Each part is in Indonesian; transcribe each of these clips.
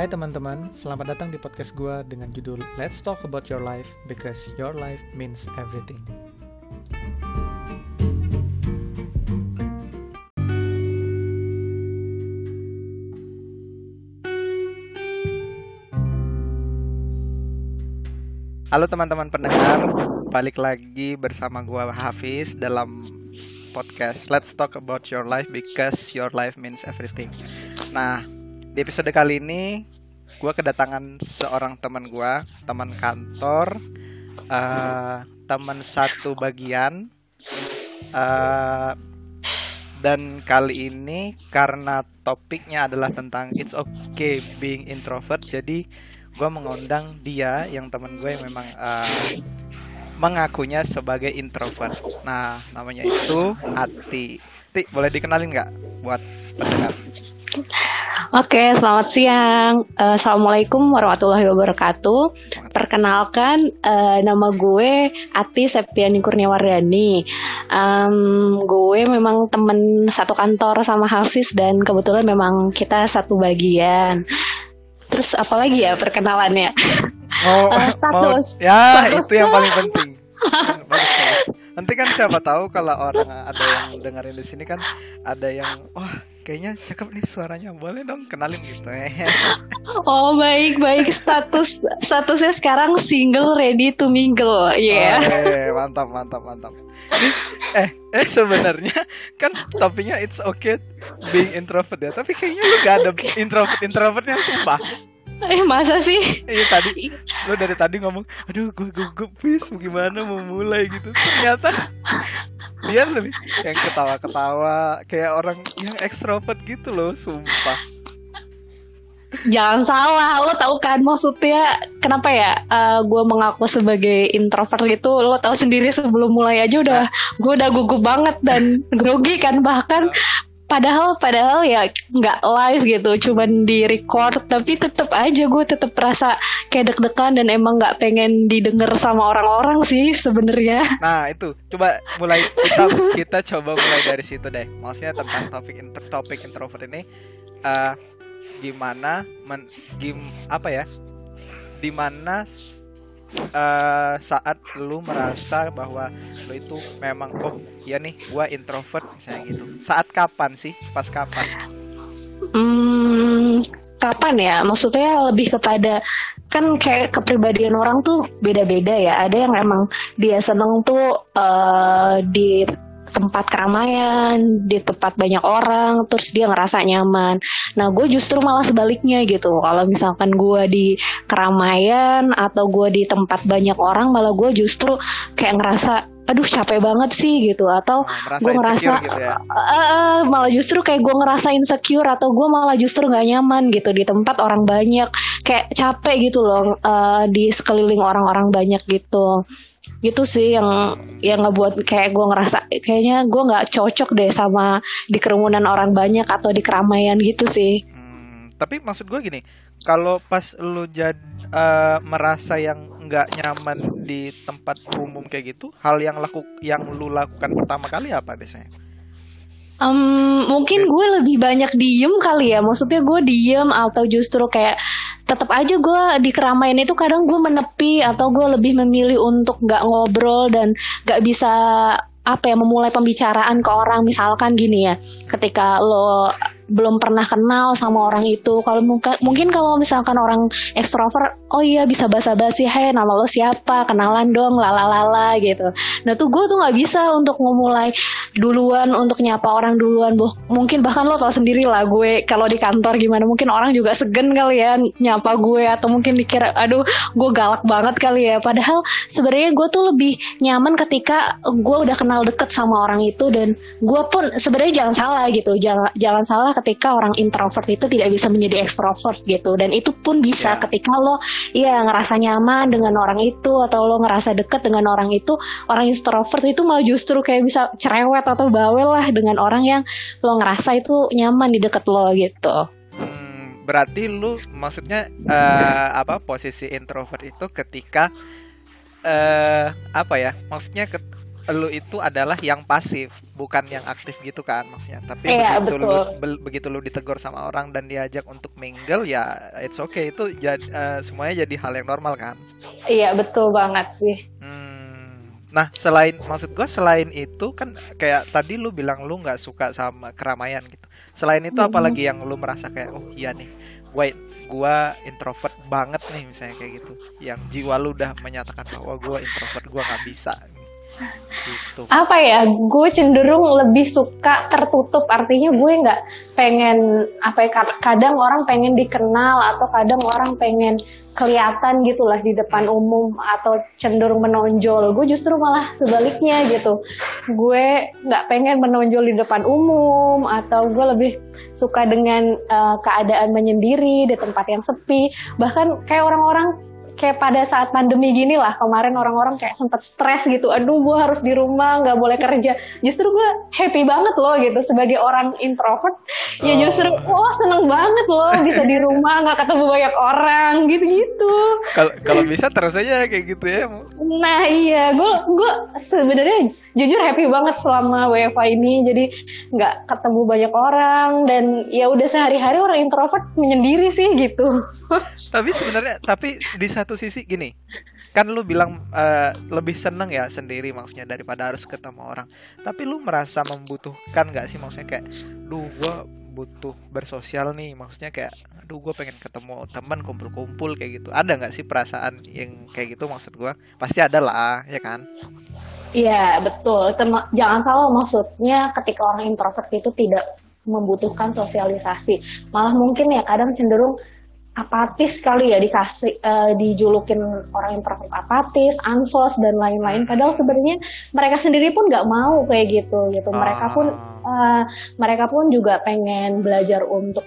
Hai teman-teman, selamat datang di podcast gue dengan judul Let's Talk About Your Life Because Your Life Means Everything. Halo teman-teman pendengar, balik lagi bersama gue Hafiz dalam podcast Let's Talk About Your Life Because Your Life Means Everything. Nah, di episode kali ini gue kedatangan seorang teman gue teman kantor uh, teman satu bagian uh, dan kali ini karena topiknya adalah tentang it's okay being introvert jadi gue mengundang dia yang teman gue yang memang uh, mengakunya sebagai introvert. Nah namanya itu Ati. Ti boleh dikenalin nggak buat pendengar Oke, selamat siang. Uh, Assalamualaikum warahmatullahi wabarakatuh. Perkenalkan, uh, nama gue Ati Septiani Kurniawardani. Um, gue memang temen satu kantor sama Hafiz dan kebetulan memang kita satu bagian. Terus apa lagi ya perkenalannya? Oh, uh, status. Oh, ya, status. itu yang paling penting. bagus, bagus. Nanti kan siapa tahu kalau orang ada yang dengerin di sini kan ada yang wah oh, kayaknya cakep nih suaranya. Boleh dong kenalin gitu oh baik baik. Status statusnya sekarang single ready to mingle. Ya yeah. oh, yeah, mantap mantap mantap. Eh eh sebenarnya kan topiknya it's okay being introvert ya. Tapi kayaknya lu gak ada introvert introvertnya sumpah Eh masa sih? Iya tadi lo dari tadi ngomong, aduh gue gugup bis, gimana mau mulai gitu. Ternyata dia lebih yang ketawa-ketawa kayak orang yang ekstrovert gitu loh, sumpah. Jangan salah, lo tau kan maksudnya kenapa ya uh, eh, gue mengaku sebagai introvert gitu Lo tau sendiri sebelum mulai aja udah gue udah gugup banget dan grogi kan bahkan padahal padahal ya nggak live gitu cuman di record. Tapi tetep aja gue tetep rasa kayak deg-degan dan emang nggak pengen didengar sama orang-orang sih sebenarnya. Nah itu. Coba mulai kita kita coba mulai dari situ deh. Maksudnya tentang topik inter, topik introvert ini uh, gimana men, gim apa ya? Di mana uh, saat lu merasa bahwa lu itu memang oh ya nih gua introvert misalnya gitu. Saat kapan sih? Pas kapan? Hmm, kapan ya? Maksudnya lebih kepada kan kayak kepribadian orang tuh beda-beda ya. Ada yang emang dia seneng tuh uh, di tempat keramaian, di tempat banyak orang, terus dia ngerasa nyaman. Nah, gue justru malah sebaliknya gitu. Kalau misalkan gue di keramaian atau gue di tempat banyak orang, malah gue justru kayak ngerasa aduh capek banget sih gitu atau nah, gue ngerasa gitu ya? uh, malah justru kayak gue ngerasa insecure atau gue malah justru nggak nyaman gitu di tempat orang banyak kayak capek gitu loh uh, di sekeliling orang-orang banyak gitu gitu sih yang yang ngebuat kayak gue ngerasa kayaknya gue nggak cocok deh sama di kerumunan orang banyak atau di keramaian gitu sih. Hmm, tapi maksud gue gini, kalau pas lu jadi uh, merasa yang nggak nyaman di tempat umum kayak gitu, hal yang laku yang lu lakukan pertama kali apa biasanya? Um, mungkin gue lebih banyak diem kali ya, maksudnya gue diem atau justru kayak tetap aja gue di keramaian itu kadang gue menepi atau gue lebih memilih untuk nggak ngobrol dan nggak bisa apa ya memulai pembicaraan ke orang. Misalkan gini ya ketika lo belum pernah kenal sama orang itu. Kalau mungkin mungkin kalau misalkan orang ekstrovert, oh iya bisa basa-basi, hey nama lo siapa, kenalan dong, lalalala gitu. Nah tuh gue tuh nggak bisa untuk memulai duluan untuk nyapa orang duluan. Boh, mungkin bahkan lo tau sendiri lah gue kalau di kantor gimana, mungkin orang juga segen kali ya nyapa gue atau mungkin dikira, aduh gue galak banget kali ya. Padahal sebenarnya gue tuh lebih nyaman ketika gue udah kenal deket sama orang itu dan gue pun sebenarnya jangan salah gitu, jangan jangan salah ketika orang introvert itu tidak bisa menjadi ekstrovert gitu dan itu pun bisa yeah. ketika lo ya ngerasa nyaman dengan orang itu atau lo ngerasa deket dengan orang itu orang introvert itu malah justru kayak bisa cerewet atau bawel lah dengan orang yang lo ngerasa itu nyaman di deket lo gitu hmm, berarti lu maksudnya uh, apa posisi introvert itu ketika uh, apa ya maksudnya ke, lu itu adalah yang pasif, bukan yang aktif gitu kan maksudnya. Tapi Iya, begitu lu betul. be- begitu lu ditegur sama orang dan diajak untuk mingle ya it's okay itu jad- eh, semuanya jadi hal yang normal kan. Iya betul banget sih. Hmm. Nah, selain maksud gua selain itu kan kayak tadi lu bilang lu nggak suka sama keramaian gitu. Selain itu Mhm. apalagi yang lu merasa kayak oh iya nih, gua gua introvert banget nih misalnya kayak gitu. Yang jiwa lu udah menyatakan bahwa gua introvert, gua nggak bisa. Gitu. apa ya gue cenderung lebih suka tertutup. Artinya gue nggak pengen apa ya kad- kadang orang pengen dikenal atau kadang orang pengen kelihatan gitulah di depan umum atau cenderung menonjol. Gue justru malah sebaliknya gitu. Gue nggak pengen menonjol di depan umum atau gue lebih suka dengan eh, keadaan menyendiri di tempat yang sepi. Bahkan kayak orang-orang kayak pada saat pandemi gini lah kemarin orang-orang kayak sempat stres gitu. Aduh gue harus di rumah nggak boleh kerja. Justru gue happy banget loh gitu sebagai orang introvert. Ya Oh. justru oh seneng banget loh bisa di rumah nggak ketemu banyak orang gitu-gitu. Kalau kalau bisa terus aja kayak gitu ya. nah iya gue gue sebenarnya jujur happy banget selama WFA ini. Jadi nggak ketemu banyak orang dan ya udah sehari-hari orang introvert menyendiri sih gitu. Tapi sebenarnya tapi di satu sisi gini, kan lu bilang eh, lebih seneng ya sendiri maksudnya daripada harus ketemu orang. Tapi lu merasa membutuhkan nggak sih maksudnya kayak, duh gua butuh bersosial nih maksudnya kayak, aduh gue pengen ketemu teman kumpul-kumpul kayak gitu. Ada nggak sih perasaan yang kayak gitu maksud gua? Pasti ada lah ya kan? Iya betul. Tema- jangan salah maksudnya ketika orang introvert itu tidak membutuhkan sosialisasi. Malah mungkin ya kadang cenderung apatis kali ya dikasih eh, dijulukin orang introvert apatis, ansos dan lain-lain. Padahal sebenarnya mereka sendiri pun nggak mau kayak gitu gitu. Mereka pun eh, mereka pun juga pengen belajar untuk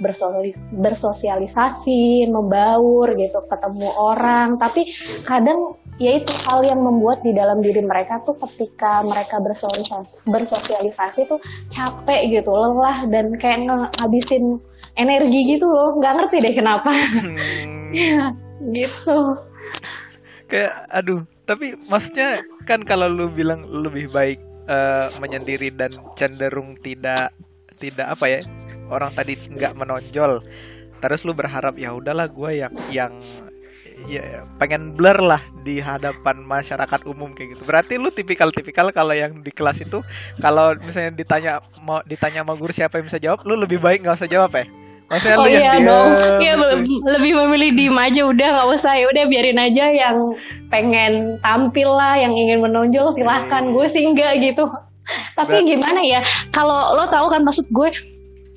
bersosialisasi, membaur gitu, ketemu orang. Tapi kadang ya itu hal yang membuat di dalam diri mereka tuh ketika mereka bersosialisasi, bersosialisasi tuh capek gitu, lelah dan kayak ngabisin energi gitu loh. Nggak ngerti deh kenapa. Hmm. gitu. kayak aduh tapi maksudnya kan kalau lu bilang lebih baik eh, menyendiri dan cenderung tidak tidak apa ya orang tadi nggak menonjol terus lu berharap ya udahlah gue yang yang ya pengen blur lah di hadapan masyarakat umum kayak gitu berarti lu tipikal-tipikal kalau yang di kelas itu kalau misalnya ditanya mau ditanya sama guru siapa yang bisa jawab lu lebih baik nggak usah jawab ya maksudnya Oh iya dong, iya lebih memilih diem aja udah nggak usah ya udah biarin aja yang pengen tampil lah, yang ingin menonjol silahkan. Gue sih enggak gitu. Tapi Berat- gimana ya? Kalau lo tahu kan maksud gue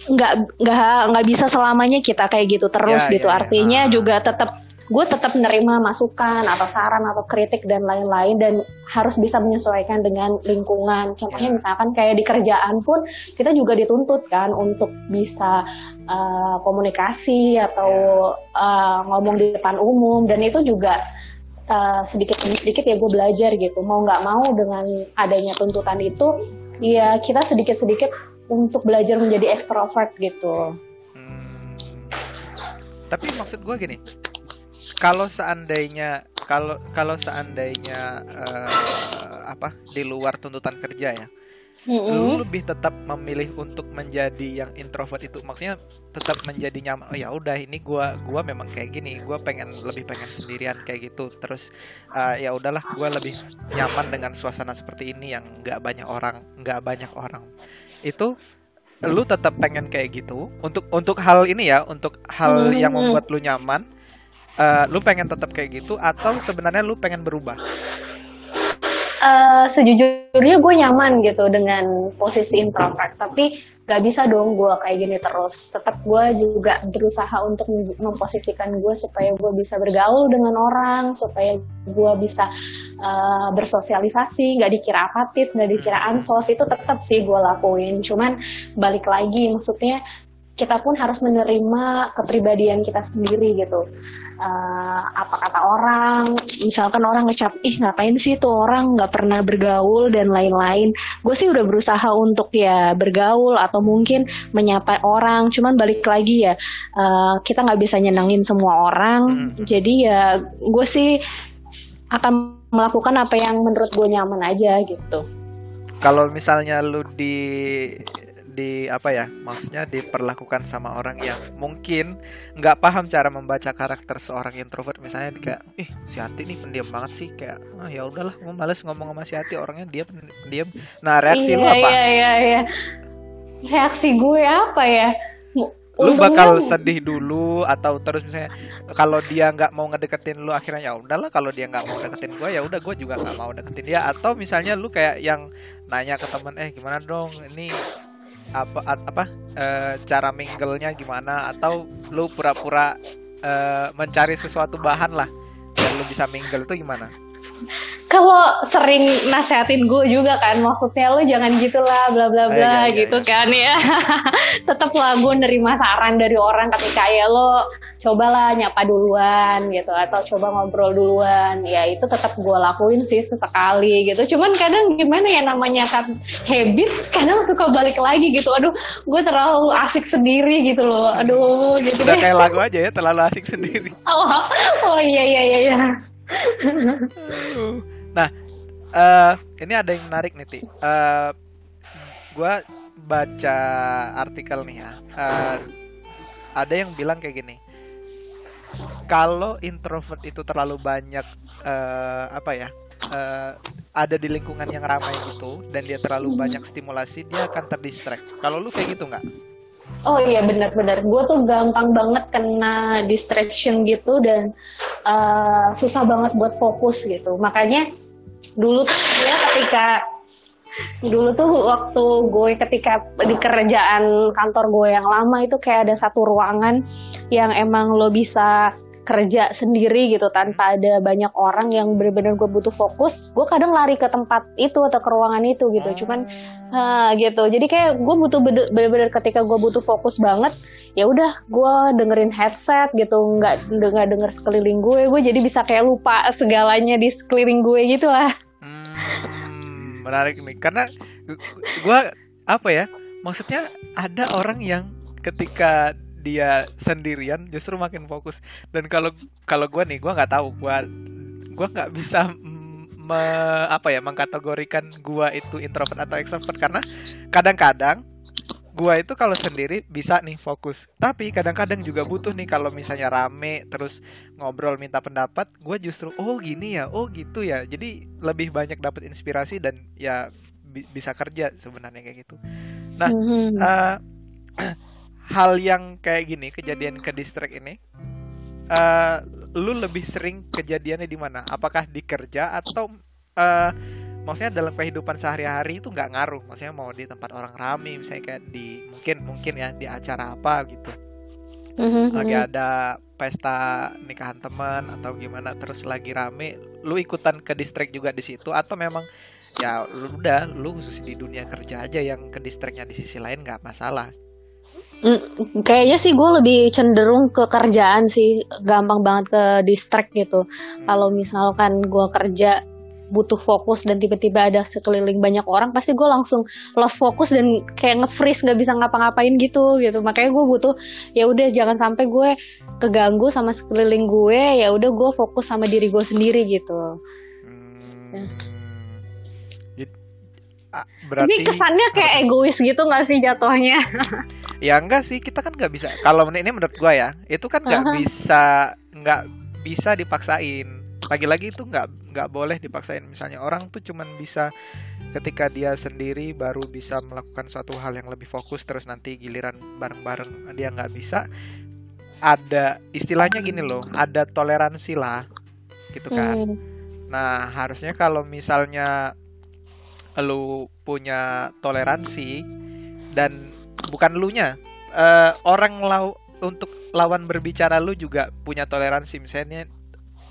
nggak nggak nggak bisa selamanya kita kayak gitu terus Ya, gitu. ya, ya. Artinya Ah. juga tetap gue tetap menerima masukan atau saran atau kritik dan lain-lain dan harus bisa menyesuaikan dengan lingkungan. Contohnya Ya. misalkan kayak di kerjaan pun kita juga dituntut kan untuk bisa uh, komunikasi atau uh, ngomong di depan umum dan itu juga uh, sedikit demi sedikit ya gue belajar gitu mau nggak mau dengan adanya tuntutan itu ya kita sedikit sedikit untuk belajar menjadi ekstrovert gitu. Hmm. Tapi maksud gue gini, kalau seandainya kalau kalau seandainya eh, apa di luar tuntutan kerja ya, Mm-mm. lu lebih tetap memilih untuk menjadi yang introvert itu, maksudnya tetap menjadi nyaman. Oh ya udah ini gua gua memang kayak gini, gua pengen lebih pengen sendirian kayak gitu. Terus eh, ya udahlah, gua lebih nyaman dengan suasana seperti ini yang nggak banyak orang, nggak banyak orang. Itu lu tetap pengen kayak gitu untuk untuk hal ini ya untuk hal Hmm. yang membuat lu nyaman eh, lu pengen tetap kayak gitu atau sebenarnya lu pengen berubah? Eh, sejujurnya gue nyaman gitu dengan posisi introvert tapi gak bisa dong gue kayak gini terus. Tetap gue juga berusaha untuk mem- memposisikan gue supaya gue bisa bergaul dengan orang supaya gue bisa eh, bersosialisasi. Nggak dikira apatis nggak dikira ansos itu tetap sih gue lakuin. Cuman balik lagi maksudnya kita pun harus menerima kepribadian kita sendiri gitu. Eh, apa kata orang misalkan orang ngecap ih ngapain sih tuh orang nggak pernah bergaul dan lain-lain. Gue sih udah berusaha untuk ya bergaul atau mungkin menyapa orang. Cuman balik lagi ya eh, kita nggak bisa nyenengin semua orang. Hmm. jadi ya gue sih akan melakukan apa yang menurut gue nyaman aja gitu. Kalau misalnya lu di di apa ya maksudnya diperlakukan sama orang yang mungkin nggak paham cara membaca karakter seorang introvert. Misalnya kayak ih si Hati nih pendiam banget sih. Kayak ah ya udahlah gue males ngomong sama si Hati orangnya dia pendiam. Nah reaksi iya, lu apa? Iya, iya, iya. Reaksi gue apa ya? lu bakal sedih dulu atau terus misalnya kalau dia nggak mau ngedeketin lu akhirnya ya udahlah kalau dia nggak mau deketin gue ya udah gue juga nggak mau deketin dia. Atau misalnya lu kayak yang nanya ke temen eh gimana dong? Ini apa apa eh, cara mingle-nya gimana atau lu pura-pura eh, mencari sesuatu bahan lah biar lu bisa mingle itu gimana kalau sering nasehatin gue juga kan maksudnya lu jangan gitulah bla bla Eh, bla iya, iya, gitu iya. kan ya. Tetap lah gue nerima saran dari orang ketika ya lo cobalah nyapa duluan gitu atau coba ngobrol duluan. Ya itu tetap gue lakuin sih sesekali gitu. Cuman kadang gimana ya namanya kan habit kadang suka balik lagi gitu. Aduh gue terlalu asik sendiri gitu loh. Aduh gitu udah kayak lagu aja ya terlalu asik sendiri. Oh, oh iya iya iya iya Nah, eh ini ada yang menarik nih, Ti. Eh gua baca artikel nih ya. Eh, ada yang bilang kayak gini. Kalau introvert itu terlalu banyak eh apa ya? eh, ada di lingkungan yang ramai gitu dan dia terlalu banyak stimulasi, dia akan terdistract. Kalau lu kayak gitu nggak? Oh iya benar-benar, gue tuh gampang banget kena distraction gitu dan eh, susah banget buat fokus gitu. Makanya dulu tuh ya ketika dulu tuh waktu gue ketika di kerjaan kantor gue yang lama itu kayak ada satu ruangan yang emang lo bisa kerja sendiri gitu tanpa ada banyak orang yang benar-benar gue butuh fokus gue kadang lari ke tempat itu atau ke ruangan itu gitu cuman Ah, gitu. Jadi kayak gue butuh bener-bener ketika gue butuh fokus banget, ya udah gue dengerin headset gitu, nggak nggak denger sekeliling gue, gue jadi bisa kayak lupa segalanya di sekeliling gue gitu lah. Hmm, menarik nih karena gu- gua apa ya maksudnya ada orang yang ketika dia sendirian justru makin fokus. Dan kalau kalau gua nih gua nggak tahu gua gua nggak bisa me- apa ya mengkategorikan gua itu introvert atau extrovert. Karena kadang-kadang gua itu kalau sendiri bisa nih fokus. Tapi kadang-kadang juga butuh nih kalau misalnya rame terus ngobrol minta pendapat gue justru oh gini ya oh gitu ya. Jadi lebih banyak dapat inspirasi dan ya bi- bisa kerja sebenarnya kayak gitu. Nah. Eh, hal yang kayak gini kejadian ke distrik ini eh lu lebih sering kejadiannya di mana? Apakah di kerja atau eh maksudnya dalam kehidupan sehari-hari itu nggak ngaruh? Maksudnya mau di tempat orang rame misalnya kayak di mungkin mungkin ya di acara apa gitu. Mhm, lagi mhm. ada pesta nikahan teman atau gimana terus lagi rame lu ikutan ke distrik juga di situ? Atau memang ya lu udah lu khusus di dunia kerja aja yang ke distriknya di sisi lain nggak masalah Mm, kayaknya sih gue lebih cenderung ke kerjaan sih, gampang banget ke distract gitu. Kalau misalkan gue kerja butuh fokus dan tiba-tiba ada sekeliling banyak orang, pasti gue langsung lost fokus dan kayak nge-freeze nggak bisa ngapa-ngapain gitu gitu. Makanya gue butuh ya udah jangan sampai gue keganggu sama sekeliling gue, ya udah gue fokus sama diri gue sendiri gitu. Hmm. Jadi- Tapi berarti kesannya kayak egois gitu nggak sih jatuhnya? ya enggak sih. Kita kan nggak bisa. Kalau men- ini menurut gua ya itu kan nggak bisa nggak bisa dipaksain. Lagi-lagi itu nggak nggak boleh dipaksain. Misalnya orang tuh cuman bisa ketika dia sendiri baru bisa melakukan suatu hal yang lebih fokus terus nanti giliran bareng-bareng dia nggak bisa. Ada istilahnya gini loh ada toleransi lah gitu kan. Hmm. Nah, harusnya kalau misalnya lu punya toleransi dan bukan lunya eh, orang lau untuk lawan berbicara lu juga punya toleransi. Misalnya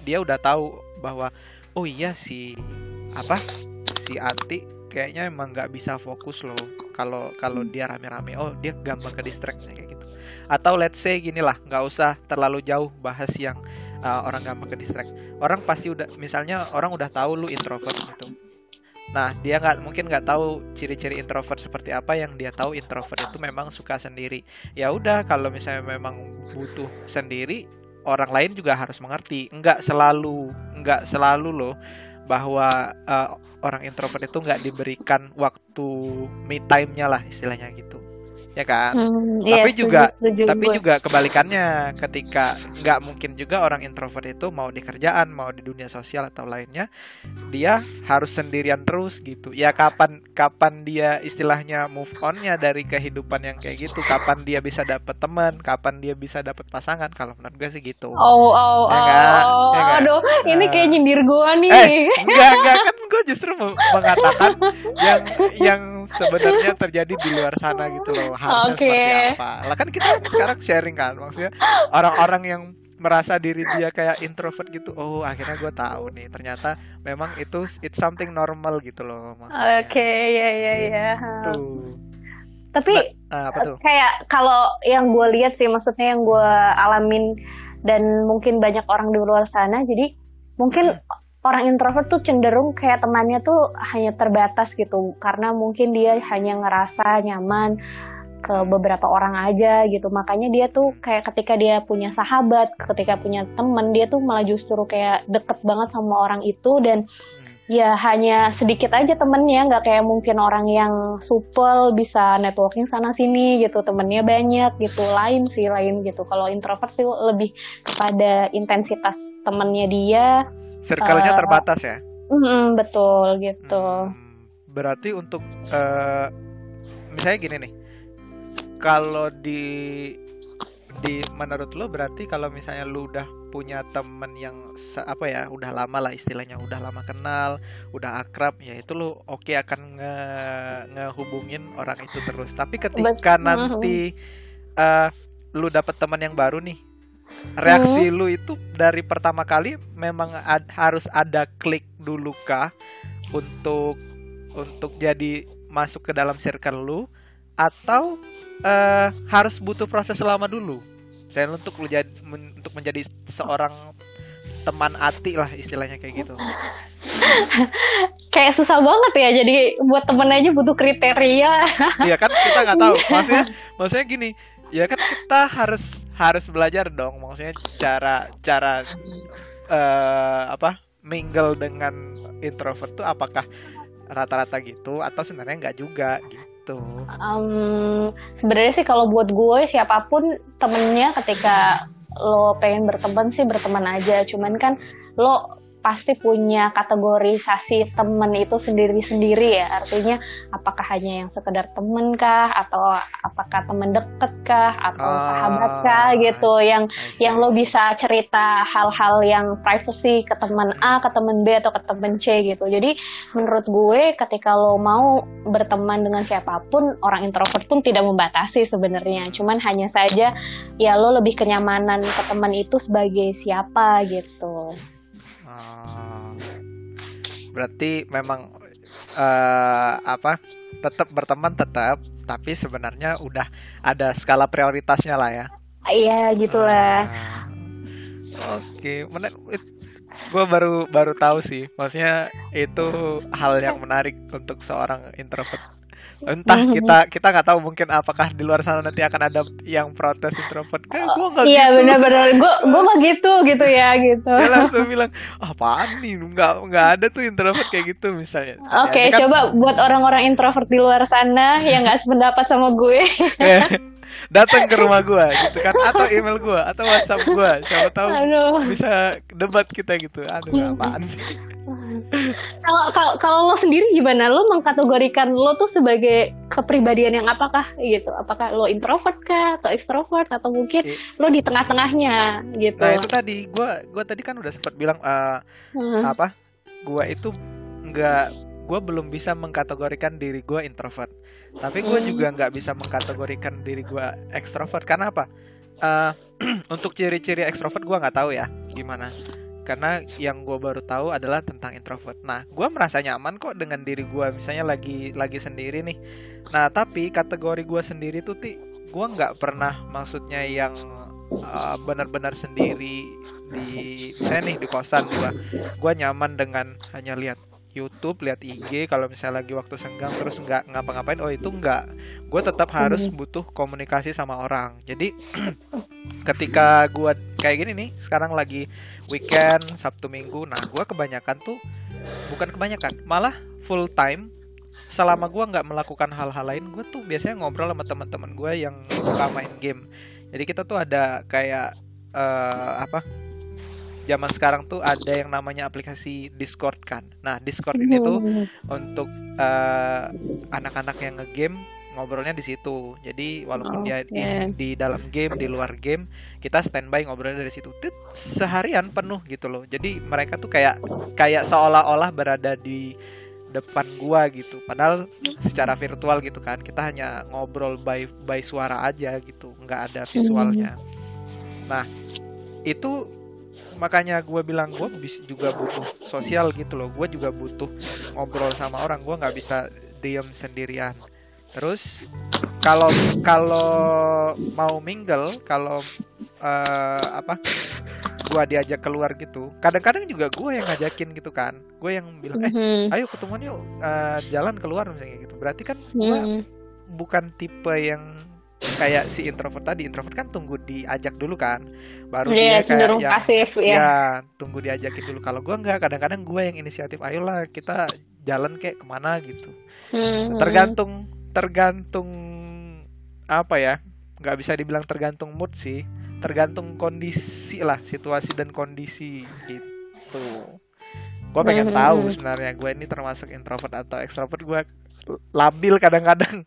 dia udah tahu bahwa oh iya si apa si Ati kayaknya emang nggak bisa fokus loh kalau kalau dia rame-rame. Oh, dia gampang ke distract kayak gitu. Atau let's say gini lah, nggak usah terlalu jauh bahas yang uh, orang gampang ke distract orang pasti udah misalnya orang udah tahu lu introvert gitu nah dia nggak mungkin nggak tahu ciri-ciri introvert seperti apa yang dia tahu introvert itu memang suka sendiri. Ya udah kalau misalnya memang butuh sendiri orang lain juga harus mengerti. Nggak selalu nggak selalu loh bahwa uh, orang introvert itu nggak diberikan waktu me time-nya lah istilahnya gitu ya kan Hmm, tapi iya, juga setuju tapi gue. juga kebalikannya ketika nggak mungkin juga orang introvert itu mau di kerjaan mau di dunia sosial atau lainnya dia harus sendirian terus gitu ya kapan kapan dia istilahnya move onnya dari kehidupan yang kayak gitu kapan dia bisa dapet teman kapan dia bisa dapet pasangan kalau menurut gue sih gitu Oh, oh, Ya oh, kan? oh, Ya kan? aduh, ini Nah. kayak nyindir gua nih. Eh, enggak, enggak kan gue justru mengatakan yang yang sebenarnya terjadi di luar sana gitu loh. Harusnya Oke. seperti apa. Lah kan kita sekarang sharing kan maksudnya orang-orang yang merasa diri dia kayak introvert gitu. Oh, akhirnya gue tahu nih ternyata memang itu it's something normal gitu loh maksudnya. Oke, ya, ya, ya. Tuh. Tapi apa tuh? kayak kalau yang gue lihat sih, maksudnya yang gue alamin dan mungkin banyak orang di luar sana, jadi mungkin orang introvert tuh cenderung kayak temannya tuh hanya terbatas gitu, karena mungkin dia hanya ngerasa nyaman ke beberapa orang aja gitu, makanya dia tuh kayak ketika dia punya sahabat, ketika punya teman, dia tuh malah justru kayak deket banget sama orang itu dan Hmm. ya hanya sedikit aja temennya. Nggak kayak mungkin orang yang supel bisa networking sana sini gitu. Temennya banyak gitu. Lain sih lain gitu. Kalau introvert sih lebih kepada intensitas temennya dia. Circle-nya Eh, terbatas ya. Mm, betul gitu. Hmm, berarti untuk eh, misalnya gini nih, kalau di di menurut lo berarti kalau misalnya lu udah punya temen yang apa ya udah lama lah istilahnya udah lama kenal udah akrab ya itu lu oke akan nge ngehubungin orang itu terus. Tapi ketika Bet- nanti eh, lu dapet teman yang baru nih reaksi lu itu dari pertama kali memang ad- harus ada klik dulu kah untuk untuk jadi masuk ke dalam circle lu? Atau eh, harus butuh proses lama dulu. Saya untuk lu jadi men- untuk menjadi seorang teman ati lah istilahnya kayak gitu. Kayak susah banget ya jadi buat temen aja butuh kriteria. Iya kan kita nggak tahu. Maksudnya maksudnya gini ya kan kita harus harus belajar dong. Maksudnya cara cara eh, apa mingle dengan introvert tuh apakah rata-rata gitu atau sebenarnya nggak juga gitu Em, sebenarnya sih kalau buat gue siapa pun temennya ketika lo pengen berteman sih berteman aja. Cuman kan lo pasti punya kategorisasi temen itu sendiri-sendiri ya artinya apakah hanya yang sekedar temen kah atau apakah temen deket kah atau Ah, sahabat kah gitu I see, yang I see, yang lo bisa cerita hal-hal yang privacy ke teman A, ke teman B atau ke teman C gitu. Jadi menurut gue ketika lo mau berteman dengan siapa pun, orang introvert pun tidak membatasi sebenarnya. Cuman hanya saja ya lo lebih kenyamanan ke teman itu sebagai siapa gitu. Berarti memang eh, apa tetap berteman tetap tapi sebenarnya udah ada skala prioritasnya lah ya Iya gitulah. Ah, Oke, menarik. Gue baru baru tahu sih. Maksudnya itu hal yang menarik untuk seorang introvert. Entah Mhm. kita kita nggak tahu mungkin apakah di luar sana nanti akan ada yang protes introvert. Kayak gue nggak Iya gitu. benar-benar gue gue mah gitu gitu ya gitu. Dia langsung bilang, apaan nih? Nggak nggak ada tuh introvert kayak gitu misalnya. Oke, Ya, ini kan- coba buat orang-orang introvert di luar sana yang nggak sependapat sama gue. Datang ke rumah gue gitu kan atau email gue atau WhatsApp gue siapa tahu Aduh. bisa debat kita gitu. Aduh, apaan sih? Kalau kalau kalau lo sendiri gimana? Lo mengkategorikan lo tuh sebagai kepribadian yang apakah gitu? Apakah lo introvert kah atau ekstrovert atau mungkin I- lo di tengah-tengahnya gitu? Nah itu tadi gue gua tadi kan udah sempat bilang eh, Hmm. apa gue itu nggak gue belum bisa mengkategorikan diri gue introvert. Tapi gue Hmm. juga nggak bisa mengkategorikan diri gue ekstrovert. Karena apa? Eh, untuk ciri-ciri ekstrovert gue nggak tahu ya gimana. Karena yang gue baru tahu adalah tentang introvert. Nah gue merasa nyaman kok dengan diri gue misalnya lagi lagi sendiri nih. Nah tapi kategori gue sendiri tuh ti gue nggak pernah maksudnya yang eh, benar-benar sendiri di misalnya nih di kosan gue gue nyaman dengan hanya lihat YouTube, lihat IG kalau misalnya lagi waktu senggang terus nggak ngapa-ngapain, oh itu nggak, gue tetap harus butuh komunikasi sama orang. Jadi ketika gue kayak gini nih, sekarang lagi weekend Sabtu Minggu, nah gue kebanyakan tuh bukan kebanyakan malah full time. Selama gue nggak melakukan hal-hal lain gue tuh biasanya ngobrol sama teman-teman gue yang suka main game. Jadi kita tuh ada kayak uh, apa zaman sekarang tuh ada yang namanya aplikasi Discord kan nah Discord ini tuh untuk uh, anak-anak yang ngegame ngobrolnya di situ. Jadi walaupun okay. dia di, di dalam game, di luar game, kita standby ngobrolnya dari situ. Tit, seharian penuh gitu loh. Jadi mereka tuh kayak kayak seolah-olah berada di depan gua gitu. Padahal secara virtual gitu kan. Kita hanya ngobrol by by suara aja gitu, nggak ada visualnya. Nah, itu makanya gue bilang gue bisa juga butuh sosial gitu loh gue juga butuh ngobrol sama orang gue nggak bisa diem sendirian Terus kalau kalau mau mingle, kalau uh, apa? Gua diajak keluar gitu. Kadang-kadang juga gue yang ngajakin gitu kan. Gue yang bilang, "Eh, mm-hmm. ayo ketemuan yuk uh, jalan keluar misalnya gitu." Berarti kan gue mm. bukan tipe yang kayak si introvert tadi introvert kan tunggu diajak dulu kan. Baru yeah, dia kayak yang, pasif ya. ya tunggu diajakin dulu. Kalau gue nggak kadang-kadang gue yang inisiatif ayolah kita jalan kayak ke mana gitu. Hmm. tergantung tergantung apa ya nggak bisa dibilang tergantung mood sih. Tergantung kondisi lah situasi dan kondisi gitu. Gue pengen hmm, tahu sebenarnya gue ini termasuk introvert atau extrovert gue labil kadang-kadang.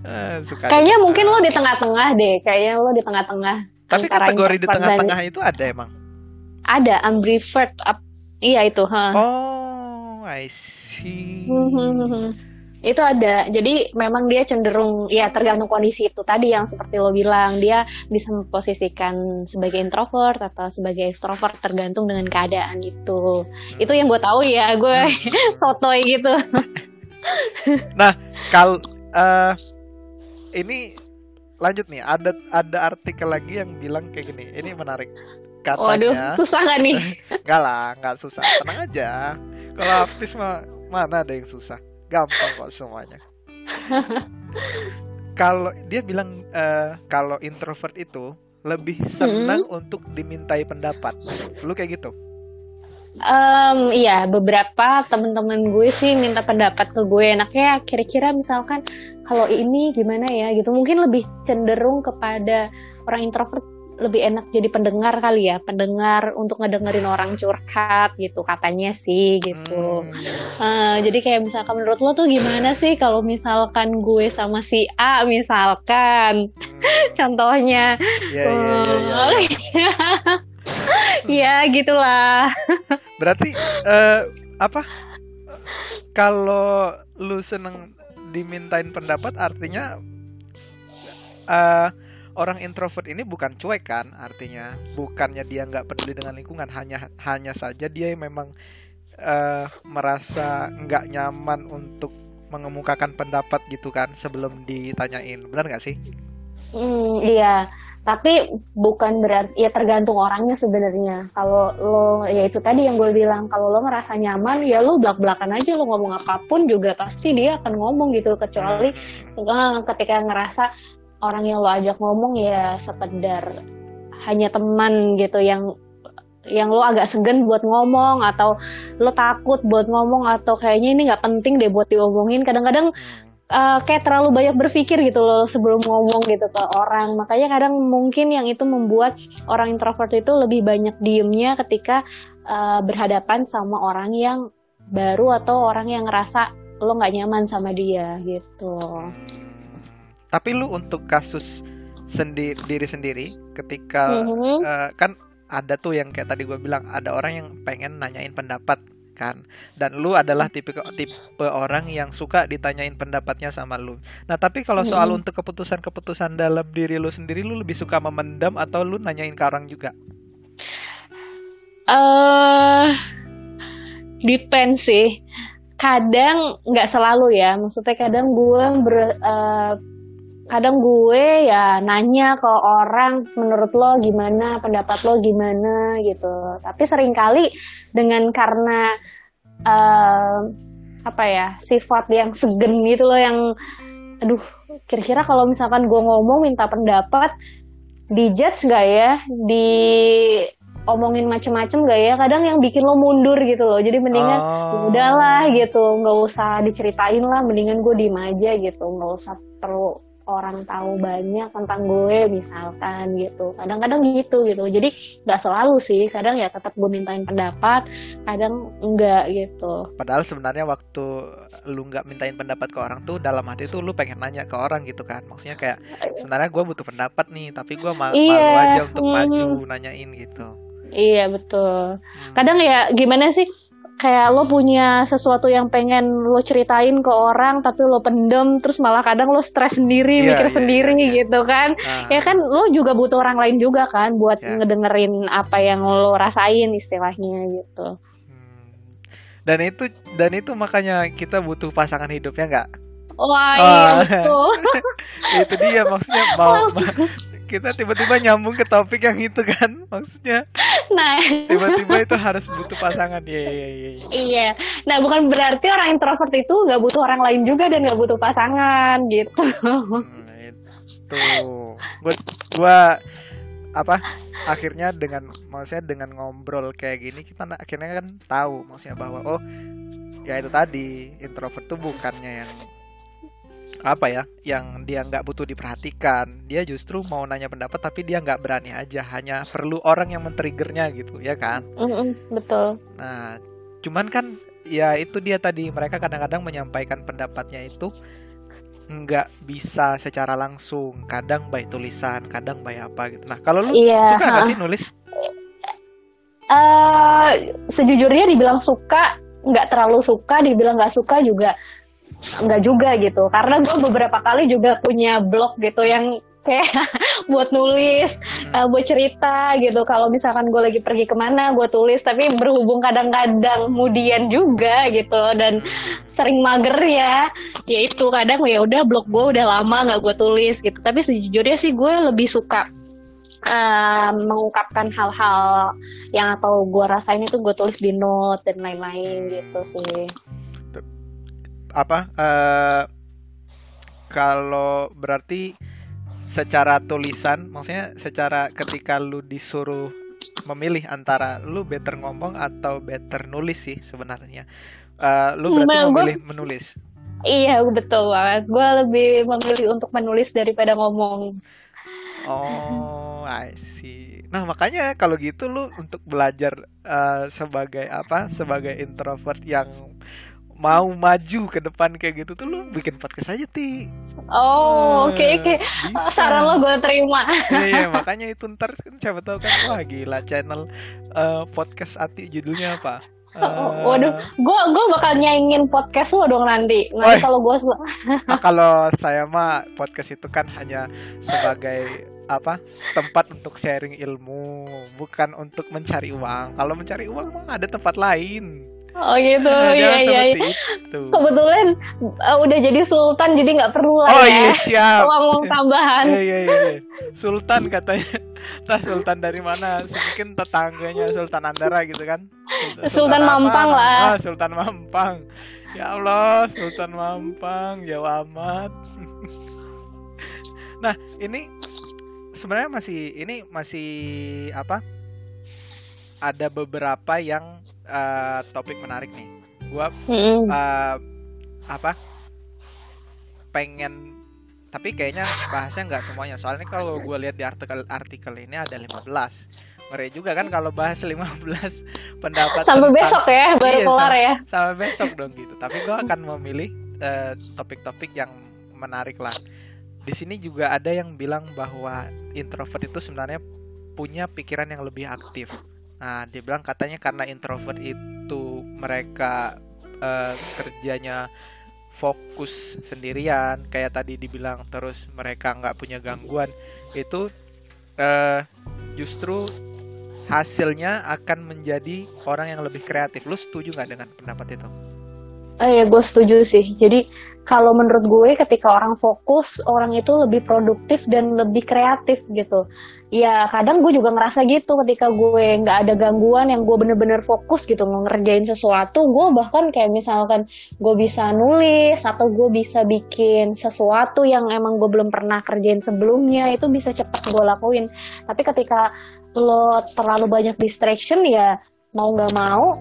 Uh, suka kayaknya mungkin lo di tengah-tengah deh kayaknya lo di tengah-tengah tapi kategori di tengah-tengah dan... itu ada emang? Ada ambivert iya itu huh? oh I see. Itu ada. Jadi memang dia cenderung ya tergantung kondisi itu tadi yang seperti lo bilang dia bisa memposisikan sebagai introvert atau sebagai extrovert tergantung dengan keadaan itu itu yang gue tahu ya gue hmm. sotoy gitu nah kal uh, ini lanjut nih. Ada ada artikel lagi yang bilang kayak gini. Ini menarik. Katanya Waduh, susah gak nih? Enggak lah nggak susah. Tenang aja. Kalau artis mah mana ada yang susah? Gampang kok semuanya. Kalau dia bilang uh, kalau introvert itu lebih senang hmm. untuk dimintai pendapat. Lu kayak gitu Um, iya, beberapa temen-temen gue sih minta pendapat ke gue. Enaknya kira-kira misalkan kalau ini gimana ya gitu. Mungkin lebih cenderung kepada orang introvert lebih enak jadi pendengar kali ya pendengar untuk ngedengerin orang curhat gitu katanya sih gitu hmm. uh, jadi kayak misalkan menurut lo tuh gimana sih kalau misalkan gue sama si A misalkan hmm. contohnya ya, ya, ya, ya. ya gitulah. Berarti uh, apa? Kalau lu seneng dimintain pendapat artinya uh, orang introvert ini bukan cuek kan artinya? Bukannya dia nggak peduli dengan lingkungan hanya hanya saja dia memang uh, merasa nggak nyaman untuk mengemukakan pendapat gitu kan sebelum ditanyain. Benar nggak sih? Hmm, iya tapi bukan berarti ya tergantung orangnya sebenarnya. Kalau lo ya itu tadi yang gue bilang kalau lo ngerasa nyaman ya lo belak belakan aja lo ngomong apa pun juga pasti dia akan ngomong gitu. Kecuali hmm. ketika ngerasa orang yang lo ajak ngomong ya sekedar hanya teman gitu yang yang lo agak segan buat ngomong atau lo takut buat ngomong atau kayaknya ini nggak penting deh buat diomongin. Kadang-kadang uh, kayak terlalu banyak berpikir gitu loh sebelum ngomong gitu ke orang makanya kadang mungkin yang itu membuat orang introvert itu lebih banyak diemnya ketika uh, berhadapan sama orang yang baru atau orang yang ngerasa lo nggak nyaman sama dia gitu. Tapi lu untuk kasus sendiri diri sendiri ketika mm-hmm. uh, kan ada tuh yang kayak tadi gue bilang ada orang yang pengen nanyain pendapat kan dan lu adalah tipe tipe orang yang suka ditanyain pendapatnya sama lu. Nah tapi kalau soal untuk keputusan-keputusan dalam diri lu sendiri lu lebih suka memendam atau lu nanyain ke orang juga? Eh uh, depend sih. Kadang nggak selalu ya. Maksudnya kadang gue ber, uh, kadang gue ya nanya ke orang menurut lo gimana? Pendapat lo gimana? gitu. Tapi sering kali dengan karena uh, apa ya sifat yang segen gitu loh yang aduh kira-kira kalau misalkan gue ngomong minta pendapat dijudge gak ya? Di omongin macem-macem gak ya? Kadang yang bikin lo mundur gitu loh. Jadi mendingan Oh. ya udahlah gitu. Nggak usah diceritain lah mendingan gue diem aja gitu. Nggak usah perlu orang tahu banyak tentang gue misalkan gitu kadang-kadang gitu gitu jadi nggak selalu sih kadang ya tetap gue mintain pendapat kadang enggak gitu Padahal sebenarnya waktu lu nggak mintain pendapat ke orang tuh dalam hati tuh lu pengen nanya ke orang gitu kan. Maksudnya kayak sebenarnya gue butuh pendapat nih, tapi gue ma- Iya, malu aja untuk mhm. maju nanyain gitu. iya betul Hmm. kadang ya gimana sih kayak lo punya sesuatu yang pengen lo ceritain ke orang tapi lo pendem terus malah kadang lo stres sendiri Iya, mikir iya, sendiri iya, iya. gitu kan Nah, ya kan lo juga butuh orang lain juga kan buat Ya. ngedengerin apa yang lo rasain istilahnya gitu hmm. Dan itu dan itu makanya kita butuh pasangan hidupnya nggak? wah iya Wah. betul itu dia maksudnya mau ma- kita tiba-tiba nyambung ke topik yang itu kan? Maksudnya nah. tiba-tiba itu harus butuh pasangan. Ya ya ya iya. Nah bukan berarti orang introvert itu nggak butuh orang lain juga dan nggak butuh pasangan gitu. Hmm, itu gua gua apa? Akhirnya dengan maksudnya dengan ngobrol kayak gini kita akhirnya kan tahu maksudnya bahwa oh ya itu tadi introvert tuh bukannya yang apa ya yang dia nggak butuh diperhatikan. Dia justru mau nanya pendapat tapi dia nggak berani aja. Hanya perlu orang yang men-triggernya gitu ya kan? Mm-mm, betul. Nah, cuman kan ya itu dia tadi. Mereka kadang-kadang menyampaikan pendapatnya itu nggak bisa secara langsung, kadang by tulisan, kadang by apa gitu. Nah, kalau lu Iya, suka nggak sih nulis? eh sejujurnya dibilang suka nggak terlalu suka dibilang nggak suka juga nggak juga gitu. Karena gue beberapa kali juga punya blog gitu yang kayak buat nulis eh, buat cerita gitu. Kalau misalkan gue lagi pergi ke mana gue tulis. Tapi berhubung kadang-kadang kemudian juga gitu dan sering mager ya. Ya itu kadang ya udah blog gue udah lama nggak gue tulis gitu. Tapi sejujurnya sih gue lebih suka eh, mengungkapkan hal-hal yang atau gue rasain itu gue tulis di note dan lain-lain gitu sih Apa? eh kalau berarti secara tulisan, maksudnya secara ketika lu disuruh memilih antara lu better ngomong atau better nulis sih sebenarnya. Eh, lu berarti Nah, memilih menulis. iya betul banget gue lebih memilih untuk menulis daripada ngomong Oh, I see. Nah, makanya kalau gitu lu untuk belajar eh, sebagai apa? Sebagai introvert yang mau maju ke depan kayak gitu tuh lu bikin podcast aja, Ti. oh oke Eh, oke bisa. saran lo gue terima Iya, iya, makanya itu ntar kan siapa tahu kan wah gila channel eh, podcast Ati judulnya apa? Eh, Oh, Waduh, gue gue bakal nyaingin podcast lo dong nanti. Nanti kalau gue ah, kalau saya mah podcast itu kan hanya sebagai apa tempat untuk sharing ilmu bukan untuk mencari uang kalau mencari uang mah ada tempat lain oh gitu, iya iya. iya. itu Kebetulan uh, udah jadi sultan jadi nggak perlu lah oh ya. iya siap Uang-uang tambahan. Iya iya iya. iya. Sultan katanya. Tah Sultan dari mana? Mungkin tetangganya Sultan Andara gitu kan? Sultan apa? Mampang lah. Ah, Sultan Mampang. Ya Allah, Sultan Mampang, jauh amat. nah, ini sebenarnya masih ini masih apa? Ada beberapa yang eh, topik menarik nih. Gua eh, apa? Pengen tapi kayaknya bahasnya nggak semuanya. Soalnya kalau gue lihat di artikel-artikel ini ada 15 ngeri juga kan kalau bahas 15 pendapat Sampai tentang- besok ya baru Iya, kelar sam- ya. sampai besok dong gitu. Tapi gue akan memilih eh, topik-topik yang menarik lah. Di sini juga ada yang bilang bahwa introvert itu sebenarnya punya pikiran yang lebih aktif nah dia bilang katanya karena introvert itu mereka eh, kerjanya fokus sendirian kayak tadi dibilang terus mereka nggak punya gangguan itu eh, justru hasilnya akan menjadi orang yang lebih kreatif lu setuju nggak dengan pendapat itu Eh, ya gue setuju sih. Jadi kalau menurut gue ketika orang fokus, orang itu lebih produktif dan lebih kreatif gitu. Ya kadang gue juga ngerasa gitu ketika gue nggak ada gangguan yang gue bener-bener fokus gitu ngerjain sesuatu. Gue bahkan kayak misalkan gue bisa nulis atau gue bisa bikin sesuatu yang emang gue belum pernah kerjain sebelumnya itu bisa cepet gue lakuin. Tapi ketika lo terlalu banyak distraction ya mau nggak mau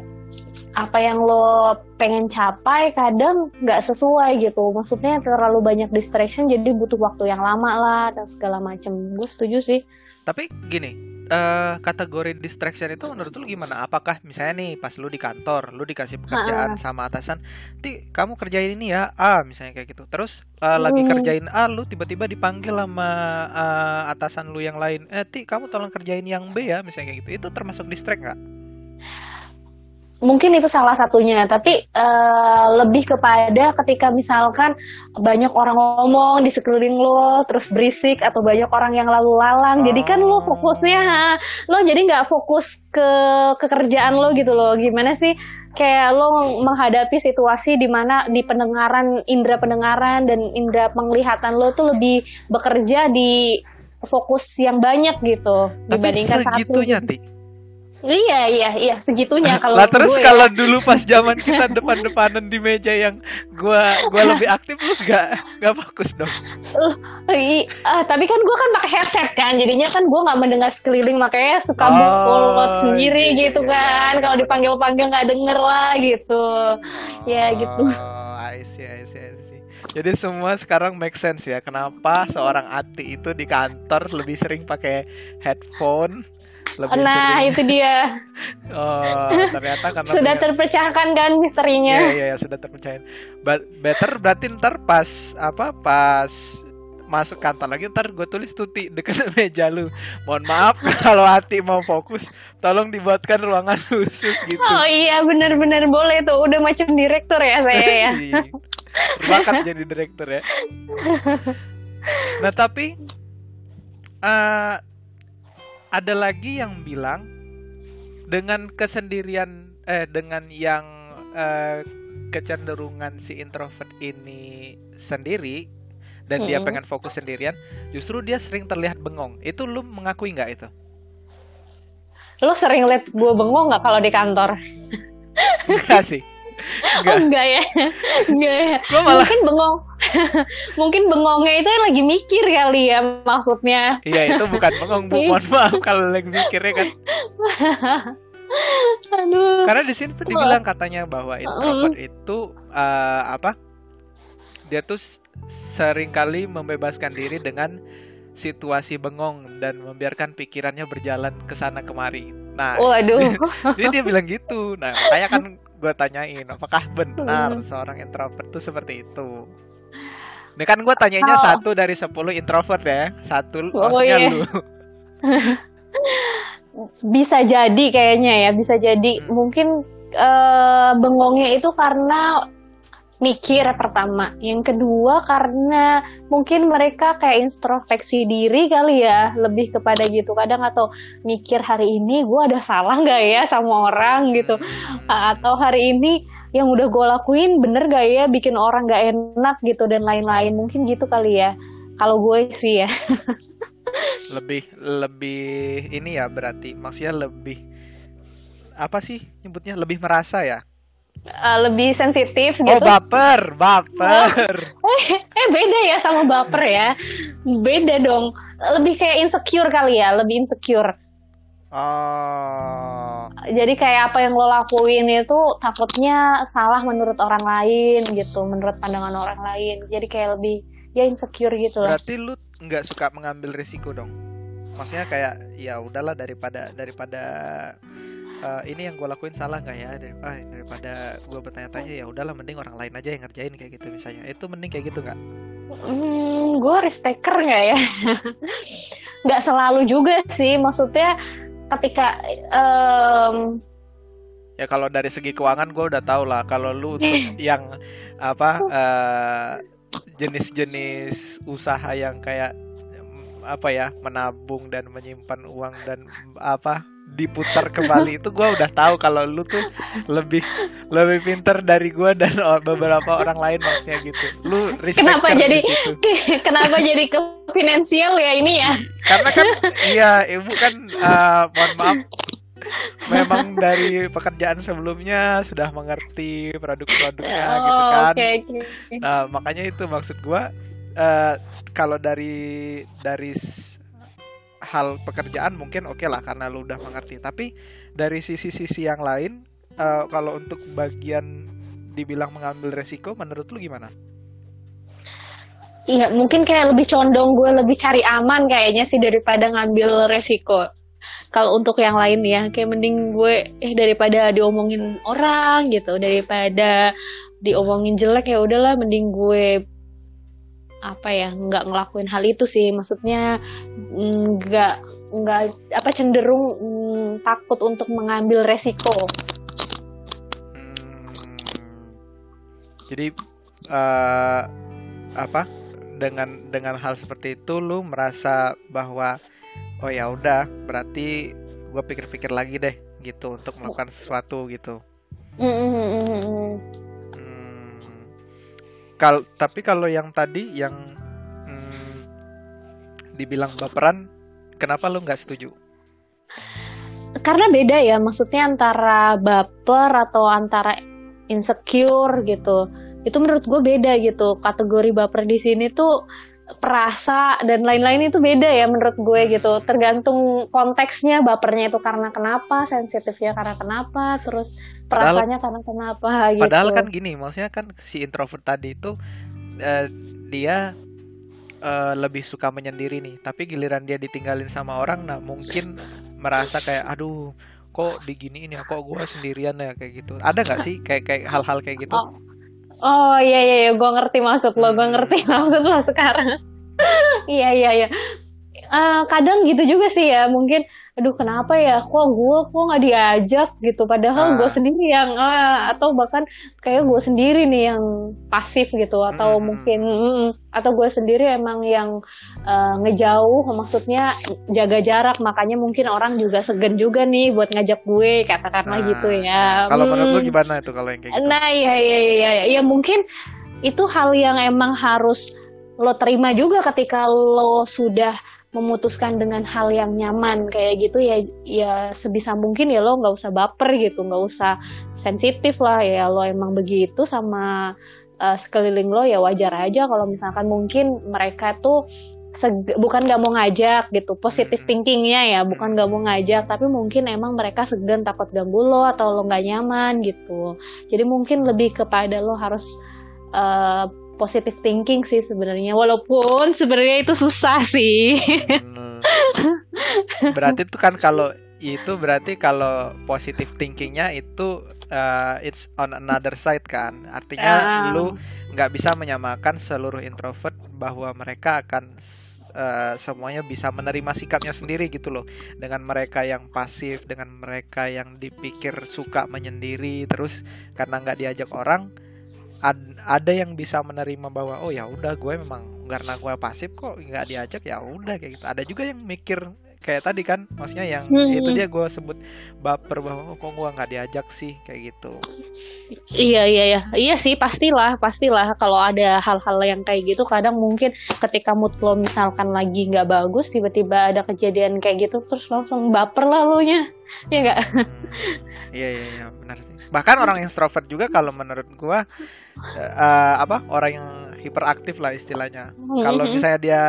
apa yang lo pengen capai kadang nggak sesuai gitu maksudnya terlalu banyak distraction jadi butuh waktu yang lama lah dan segala macem gue setuju sih tapi gini uh, kategori distraction itu menurut lu gimana apakah misalnya nih pas lu di kantor lu dikasih pekerjaan Ha-ha. sama atasan ti kamu kerjain ini ya A misalnya kayak gitu terus uh, lagi Hmm. kerjain A lu tiba-tiba dipanggil sama uh, atasan lu yang lain eh ti kamu tolong kerjain yang B ya misalnya kayak gitu itu termasuk distract nggak mungkin itu salah satunya tapi eh, lebih kepada ketika misalkan banyak orang ngomong di sekeliling lo terus berisik atau banyak orang yang lalu lalang jadi kan lo Oh. fokusnya lo jadi nggak fokus ke kekerjaan lo gitu loh. Gimana sih? Kayak lo menghadapi situasi di mana di pendengaran indera pendengaran dan indera penglihatan lo tuh lebih bekerja di fokus yang banyak gitu tapi dibandingkan satu segitunya ti iya iya iya segitunya kalau lah terus gue ya. kalau dulu pas zaman kita depan-depanan di meja yang gua gua lebih aktif lu nggak nggak fokus dong I- ah, tapi kan gue kan pakai headset kan, jadinya kan gue nggak mendengar sekeliling, makanya suka Oh, mukul sendiri iya, gitu iya, kan. iya. Kalau dipanggil-panggil nggak denger lah gitu. Ya, gitu. Oh, I see, I see, I see. Jadi semua sekarang make sense ya. Kenapa seorang Ati itu di kantor lebih sering pakai headphone, lebih Nah sering. itu dia Oh, ternyata karena sudah punya- terpecahkan kan misterinya. Iya, iya, iya, sudah terpercaya. But better berarti ntar pas apa pas masuk kantor lagi ntar gue tulis tuti deket meja lu mohon maaf kalau hati mau fokus tolong dibuatkan ruangan khusus gitu Oh iya benar-benar boleh tuh, udah macam direktur ya saya ya. Iya. Bakat jadi direktur ya. Nah tapi eh ada lagi yang bilang dengan kesendirian eh dengan yang eh, kecenderungan si introvert ini sendiri dan dia Mm-mm. pengen fokus sendirian, justru dia sering terlihat bengong. Itu lu mengakui nggak itu? Lo sering liat gue bengong nggak kalau di kantor? Enggak sih. Oh Enggak. enggak ya, enggak ya. Gua malah Mungkin bengong, mungkin bengongnya itu lagi mikir kali ya maksudnya. Iya itu bukan bengong bu. Mohon maaf kalau lagi mikirnya kan Aduh. Karena di sini tuh dibilang katanya bahwa introvert itu eh, apa? Dia tuh sering kali membebaskan diri dengan situasi bengong dan membiarkan pikirannya berjalan ke sana kemari. Nah, Waduh. jadi dia bilang gitu. Nah, saya kan gue tanyain, apakah benar Hmm. seorang introvert itu seperti itu? Ini kan gue tanyanya Oh. satu dari 10 introvert ya, satu Oh, maksudnya iya. lu. Bisa jadi kayaknya ya, bisa jadi Hmm. mungkin eh, bengongnya itu karena mikir pertama, yang kedua karena mungkin mereka kayak introspeksi diri kali ya, lebih kepada gitu. Kadang atau mikir hari ini gue ada salah nggak ya sama orang? gitu, atau hari ini yang udah gue lakuin bener gak ya bikin orang gak enak gitu dan lain-lain. Mungkin gitu kali ya, kalau gue sih ya. lebih lebih ini ya berarti. Maksudnya lebih apa sih nyebutnya? Lebih merasa ya Eh, lebih sensitif gitu. oh baper baper. Eh beda ya sama baper ya. Beda dong. Lebih kayak insecure kali ya lebih insecure. Oh. Jadi kayak apa yang lo lakuin itu takutnya salah menurut orang lain gitu menurut pandangan orang lain. Jadi kayak lebih ya insecure gitu lah. Berarti lu nggak suka mengambil risiko dong? Maksudnya kayak ya udahlah daripada daripada eh, ini yang gue lakuin salah nggak ya? Dari- ah, daripada gue bertanya-tanya ya udahlah mending orang lain aja yang ngerjain kayak gitu misalnya. Itu mending kayak gitu nggak? Hmm, gue taker nggak ya? Nggak selalu juga sih maksudnya ketika em, Ya kalau dari segi keuangan gue udah tau lah. Kalau lu untuk yang apa eh, jenis-jenis usaha yang kayak apa ya menabung dan menyimpan uang dan apa diputar kembali itu gue udah tahu kalau lu tuh lebih lebih pinter dari gue dan beberapa orang lain maksudnya gitu. Lu kenapa jadi kenapa jadi ke finansial ya ini ya? Karena kan iya ibu kan uh, mohon maaf. Memang dari pekerjaan sebelumnya sudah mengerti produk-produknya oh, gitu kan. okay, okay. nah makanya itu maksud gue uh, kalau dari dari hal pekerjaan mungkin oke okay lah karena lu udah mengerti tapi dari sisi-sisi yang lain uh, kalau untuk bagian dibilang mengambil resiko menurut lu gimana? Iya mungkin kayak lebih condong gue lebih cari aman kayaknya sih daripada ngambil resiko. Kalau untuk yang lain ya kayak mending gue eh daripada diomongin orang gitu daripada diomongin jelek ya udahlah mending gue apa ya nggak ngelakuin hal itu sih maksudnya nggak nggak apa cenderung mm, takut untuk mengambil resiko. Hmm, jadi uh, apa? Dengan dengan hal seperti itu lu merasa bahwa oh ya udah berarti gue pikir-pikir lagi deh gitu untuk melakukan sesuatu gitu. Mm. -hmm. Kal tapi kalau yang tadi yang dibilang baperan, kenapa lu nggak setuju? Karena beda ya, maksudnya antara baper atau antara insecure gitu. Itu menurut gue beda gitu. Kategori baper di sini tuh perasa dan lain-lain itu beda ya menurut gue gitu tergantung konteksnya bapernya itu karena kenapa sensitifnya karena kenapa terus perasanya karena kenapa gitu padahal kan gini maksudnya kan si introvert tadi itu uh, dia uh, lebih suka menyendiri nih. Tapi giliran dia ditinggalin sama orang nah mungkin merasa kayak aduh kok diginiin ya? Kok gue sendirian ya? Kayak gitu. Ada nggak sih kayak kayak hal-hal kayak gitu? Oh Oh iya iya, iya. gue ngerti maksud lo, gue ngerti maksud lo sekarang. iya iya iya. Uh, kadang gitu juga sih ya, mungkin aduh kenapa ya? Kok gue kok nggak diajak? Gitu. Padahal ah. gue sendiri yang uh, atau bahkan kayak gue sendiri nih yang pasif gitu atau hmm. mungkin mm, atau gue sendiri emang yang uh, ngejauh maksudnya jaga jarak. Makanya mungkin orang juga segen juga nih buat ngajak gue katakanlah nah, gitu ya. kalau hmm. menurut lu gimana itu kalau yang kayak gitu? Nah iya iya iya iya. Ya mungkin itu hal yang emang harus lo terima juga ketika lo sudah memutuskan dengan hal yang nyaman kayak gitu ya ya sebisa mungkin ya lo nggak usah baper gitu nggak usah sensitif lah ya lo emang begitu sama uh, sekeliling lo ya wajar aja kalau misalkan mungkin mereka tuh bukan nggak mau ngajak gitu positif hmm. thinkingnya ya bukan nggak mau ngajak tapi mungkin emang mereka segan takut ganggu lo atau lo nggak nyaman gitu jadi mungkin lebih kepada lo harus uh, positive thinking sih sebenarnya walaupun sebenarnya itu susah sih hmm. berarti itu kan kalau itu berarti kalau positive thinkingnya itu uh, it's on another side kan artinya uh. lu nggak bisa menyamakan seluruh introvert bahwa mereka akan uh, semuanya bisa menerima sikapnya sendiri gitu loh dengan mereka yang pasif dengan mereka yang dipikir suka menyendiri terus karena nggak diajak orang ad, ada yang bisa menerima bahwa oh ya udah gue memang karena gue pasif kok nggak diajak ya udah kayak gitu. Ada juga yang mikir kayak tadi kan maksudnya yang hmm. itu dia gue sebut baper bahwa oh, kok gue nggak diajak sih? kayak gitu. Iya iya iya. Iya sih pastilah pastilah kalau ada hal-hal yang kayak gitu. Kadang mungkin ketika mood lo misalkan lagi nggak bagus tiba-tiba ada kejadian kayak gitu terus langsung baper lah lo nya. Ya nggak? Hmm. iya iya iya. Benar bahkan orang introvert juga kalau menurut gue uh, apa orang yang hiperaktif lah istilahnya kalau mm-hmm. misalnya dia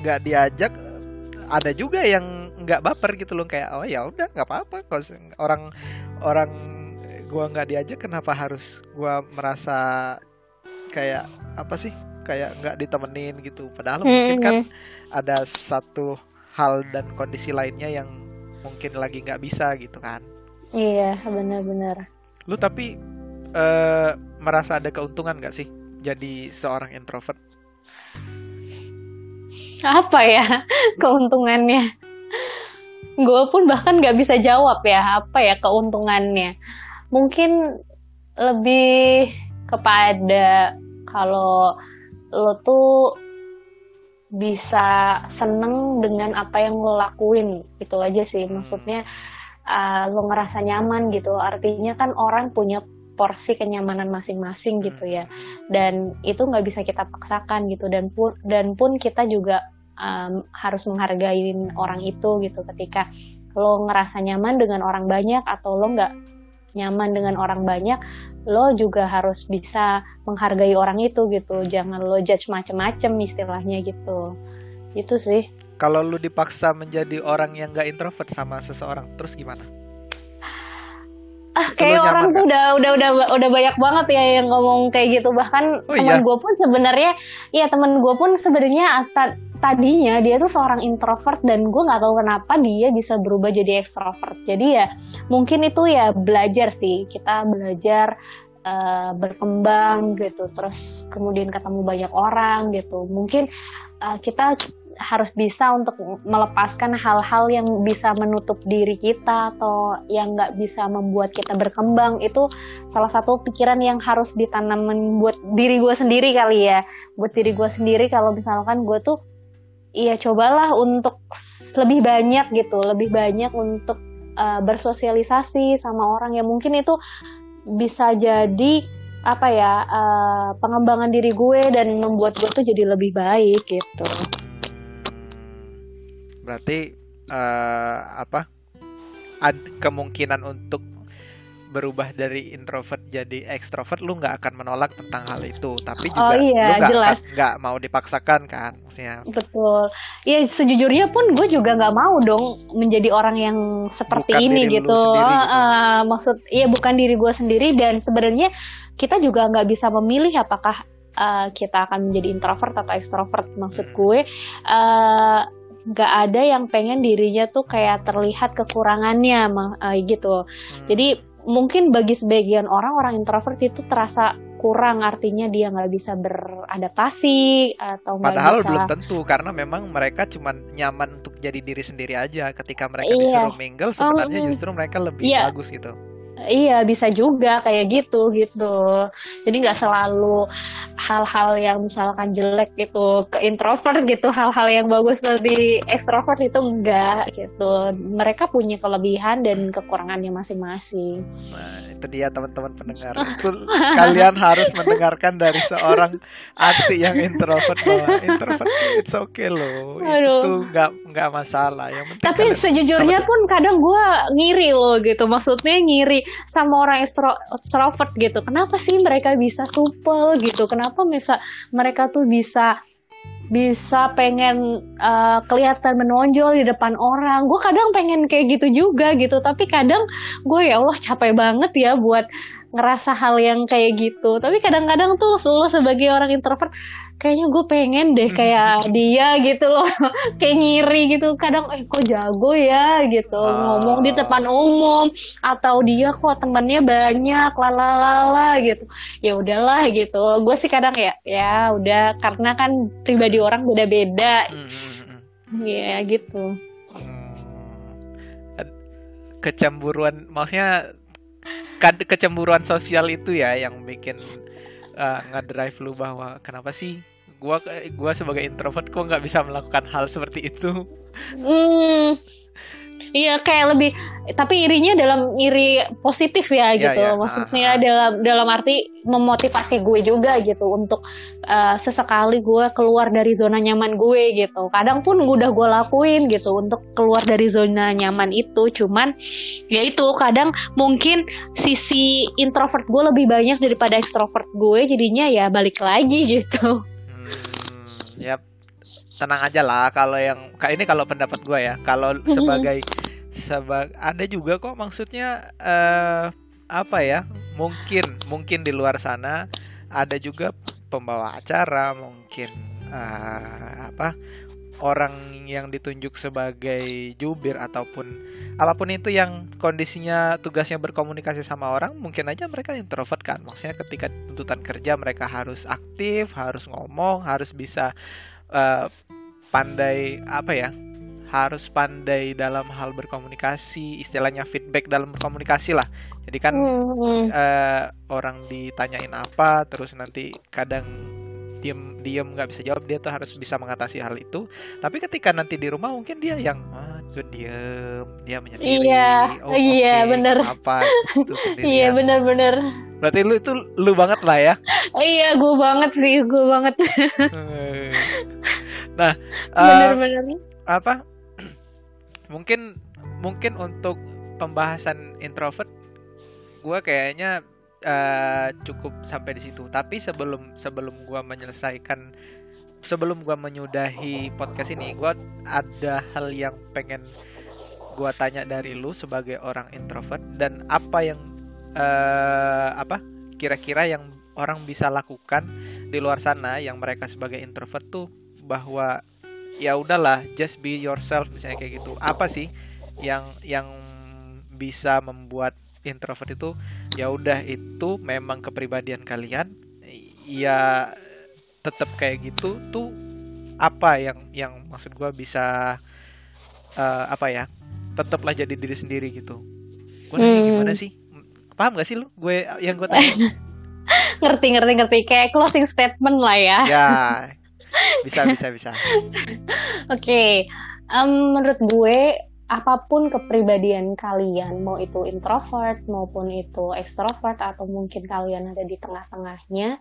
nggak diajak ada juga yang nggak baper gitu loh kayak oh ya udah nggak apa-apa kalau orang orang gua nggak diajak kenapa harus gua merasa kayak apa sih kayak nggak ditemenin gitu padahal mm -hmm. mungkin kan ada satu hal dan kondisi lainnya yang mungkin lagi nggak bisa gitu kan iya benar-benar. Lu tapi uh, merasa ada keuntungan gak sih jadi seorang introvert? Apa ya keuntungannya? Gue pun bahkan nggak bisa jawab ya apa ya keuntungannya. Mungkin lebih kepada kalau lo tuh bisa seneng dengan apa yang lo lakuin itu aja sih. Maksudnya uh, lo ngerasa nyaman gitu. Artinya kan orang punya porsi kenyamanan masing-masing gitu ya. Dan itu nggak bisa kita paksakan gitu. Dan pun dan pun kita juga um, harus menghargai orang itu gitu. Ketika lo ngerasa nyaman dengan orang banyak atau lo nggak nyaman dengan orang banyak lo juga harus bisa menghargai orang itu gitu. Jangan lo judge macem-macem istilahnya gitu. Itu sih kalau lo dipaksa menjadi orang yang gak introvert sama seseorang terus gimana? Ah kayak orang tuh udah udah udah udah banyak banget ya yang ngomong kayak gitu. Bahkan oh, teman iya? gue pun sebenarnya ya teman gue pun sebenarnya tadinya dia tuh seorang introvert dan gue nggak tahu kenapa dia bisa berubah jadi ekstrovert jadi ya mungkin itu ya belajar sih. Kita belajar uh, berkembang gitu. Terus kemudian ketemu banyak orang gitu. Mungkin uh, kita harus bisa untuk melepaskan hal-hal yang bisa menutup diri kita atau yang nggak bisa membuat kita berkembang. Itu salah satu pikiran yang harus ditanamin buat diri gue sendiri kali ya. Buat diri gue sendiri kalau misalkan gue tuh iya cobalah untuk lebih banyak gitu lebih banyak untuk uh, bersosialisasi sama orang yang mungkin itu bisa jadi apa ya uh, pengembangan diri gue dan membuat gue tuh jadi lebih baik gitu berarti uh, apa? Ada kemungkinan untuk berubah dari introvert jadi ekstrovert lu nggak akan menolak tentang hal itu. Tapi juga oh, iya, lu nggak nggak mau dipaksakan kan maksudnya. Betul. Ya sejujurnya pun gue juga nggak mau dong menjadi orang yang seperti bukan ini gitu. Sendiri, gitu. Uh, maksud iya bukan diri gue sendiri dan sebenarnya kita juga nggak bisa memilih apakah uh, kita akan menjadi introvert atau ekstrovert maksud hmm. gue. Uh, nggak ada yang pengen dirinya tuh kayak terlihat kekurangannya uh, gitu. Jadi mungkin bagi sebagian orang orang introvert itu terasa kurang artinya dia nggak bisa beradaptasi atau nggak padahal bisa... belum tentu karena memang mereka cuma nyaman untuk jadi diri sendiri aja ketika mereka iya. disuruh mingle sebenarnya um, justru mereka lebih iya. bagus gitu Iya bisa juga kayak gitu gitu. Jadi nggak selalu hal-hal yang misalkan jelek gitu ke introvert gitu, hal-hal yang bagus di ekstrovert itu enggak gitu. Mereka punya kelebihan dan kekurangannya masing-masing. Nah itu dia teman-teman pendengar. Kalian harus mendengarkan dari seorang arti yang introvert bahwa introvert it's okay loh. Aduh. Itu nggak nggak masalah. Yang penting Tapi sejujurnya pun kadang gue ngiri loh gitu. Maksudnya ngiri sama orang extro extrovert gitu. Kenapa sih mereka bisa supel gitu? Kenapa bisa mereka tuh bisa bisa pengen uh, kelihatan menonjol di depan orang. Gue kadang pengen kayak gitu juga gitu, tapi kadang gue ya Allah capek banget ya buat ngerasa hal yang kayak gitu. Tapi kadang-kadang tuh lo sebagai orang introvert kayaknya gue pengen deh kayak dia gitu loh. Kayak ngiri gitu. Kadang eh kok jago ya? gitu. Oh. ngomong di depan umum. Atau dia kok temennya banyak? Lalalala gitu. Ya udahlah gitu. Gue sih kadang ya ya udah. Karena kan pribadi orang beda-beda. Hmm. hmm, hmm. ya gitu. Hmm. kecemburuan maksudnya kecemburuan sosial itu ya yang bikin uh, ngedrive lu bahwa kenapa sih gua gua sebagai introvert kok nggak bisa melakukan hal seperti itu? Hmm, Iya kayak lebih tapi irinya dalam iri positif ya, ya gitu. Ya, Maksudnya uh, uh. dalam dalam arti memotivasi gue juga gitu untuk uh, sesekali gue keluar dari zona nyaman gue gitu. Kadang pun udah gue lakuin gitu untuk keluar dari zona nyaman itu. Cuman ya itu kadang mungkin sisi introvert gue lebih banyak daripada ekstrovert gue jadinya ya balik lagi gitu ya tenang aja lah kalau yang kayak ini kalau pendapat gue ya. Kalau sebagai sebag ada juga kok maksudnya uh, apa ya mungkin mungkin di luar sana ada juga pembawa acara mungkin uh, apa orang yang ditunjuk sebagai jubir ataupun apa pun itu yang kondisinya tugasnya berkomunikasi sama orang mungkin aja mereka introvert kan. Maksudnya ketika tuntutan kerja mereka harus aktif harus ngomong harus bisa uh, pandai apa ya harus pandai dalam hal berkomunikasi istilahnya feedback dalam berkomunikasi lah. Jadi kan uh, orang ditanyain apa terus nanti kadang diem diem nggak bisa jawab dia tuh harus bisa mengatasi hal itu. Tapi ketika nanti di rumah mungkin dia yang ah dia diem dia menyendiri. Iya, oh, iya, oke, bener. apa itu Iya bener-bener berarti lu itu lu banget lah ya. Iya gue banget sih Gue banget nah eh, Bener-bener apa? Mungkin mungkin untuk pembahasan introvert gue kayaknya eh, cukup sampai di situ. Tapi sebelum sebelum gue menyelesaikan sebelum gue menyudahi podcast ini gue ada hal yang pengen gue tanya dari lu sebagai orang introvert dan apa yang eh, apa kira-kira yang orang bisa lakukan di luar sana yang mereka sebagai introvert tuh bahwa ya udahlah just be yourself misalnya kayak gitu. Apa sih yang yang bisa membuat introvert itu ya udah itu memang kepribadian kalian ya tetap kayak gitu tuh apa yang yang maksud gua bisa eh, apa ya tetaplah jadi diri sendiri gitu. Gue Hmm. gimana sih? Paham gak sih lu gue yang gue tanya? Ngerti ngerti ngerti. Kayak closing statement lah ya. Ya bisa bisa bisa Oke, em, menurut gue apa pun kepribadian kalian, mau itu introvert maupun itu ekstrovert atau mungkin kalian ada di tengah-tengahnya,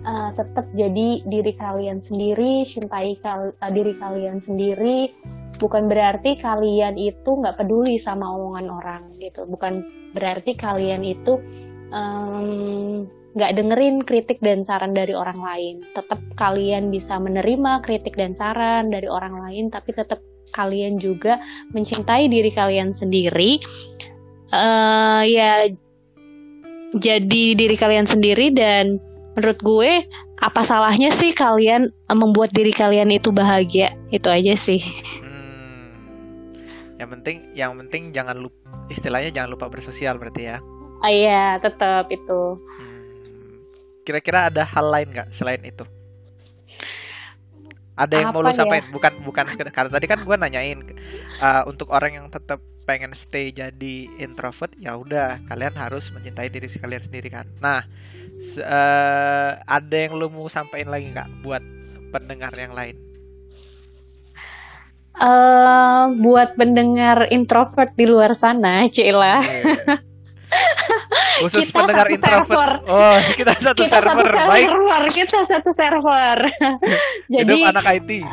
eh, tetap jadi diri kalian sendiri, cintai kal- eh, diri kalian sendiri. Bukan berarti kalian itu nggak peduli sama omongan orang gitu. Bukan berarti kalian itu em, nggak dengerin kritik dan saran dari orang lain. Tetap kalian bisa menerima kritik dan saran dari orang lain, tapi tetap kalian juga mencintai diri kalian sendiri. eh ya, jadi diri kalian sendiri dan menurut gue apa salahnya sih kalian eh, membuat diri kalian itu bahagia? Itu aja sih. Hmm. Yang penting, yang penting jangan lupa istilahnya jangan lupa bersosial berarti ya. Ah iya, tetap itu. Hmm. Kira-kira ada hal lain nggak selain itu? Ada yang mau lu Apa ya? sampaikan? Bukan bukan sekedar karena tadi kan gue nanyain uh, untuk orang yang tetap pengen stay jadi introvert ya udah kalian harus mencintai diri kalian sendiri kan. Nah, uh, ada yang lu mau sampaikan lagi nggak buat pendengar yang lain? eh buat pendengar introvert di luar sana, Cila. Khusus Kita pendengar satu introvert. server. Oh, kita satu kita server. satu Baik. server, kita satu server. Jadi Hidup anak IT.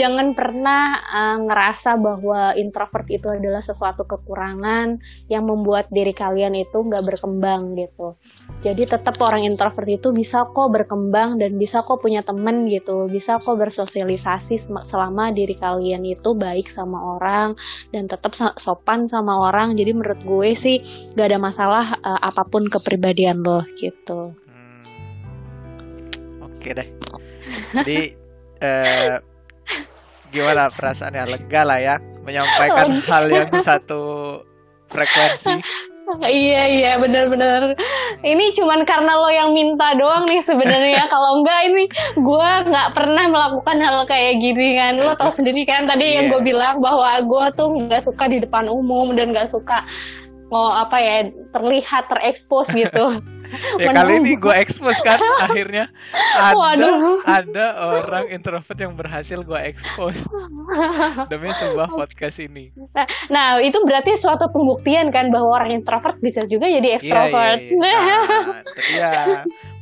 jangan pernah uh, ngerasa bahwa introvert itu adalah sesuatu kekurangan yang membuat diri kalian itu nggak berkembang gitu. Jadi tetap orang introvert itu bisa kok berkembang dan bisa kok punya temen gitu, bisa kok bersosialisasi selama diri kalian itu baik sama orang dan tetap so- sopan sama orang. Jadi menurut gue sih gak ada masalah uh, apa pun kepribadian lo gitu. Hmm. Oke deh. Jadi eh, gimana perasaannya? Lega lah ya menyampaikan Lega. hal yang satu frekuensi. Iya iya benar-benar. Ini cuman karena lo yang minta doang nih sebenarnya. Kalau enggak ini gue nggak pernah melakukan hal kayak gini kan. Lo tau sendiri kan tadi yang Iya. gue bilang bahwa gue tuh nggak suka di depan umum dan nggak suka mau apa ya terlihat terekspos gitu. Ya kali ini gue expose kan akhirnya ada Waduh. ada orang introvert yang berhasil gue expose demi sebuah podcast ini. Nah itu berarti suatu pembuktian kan bahwa orang introvert bisa juga jadi Iya, extrovert. Iya, iya. Nah, itu dia.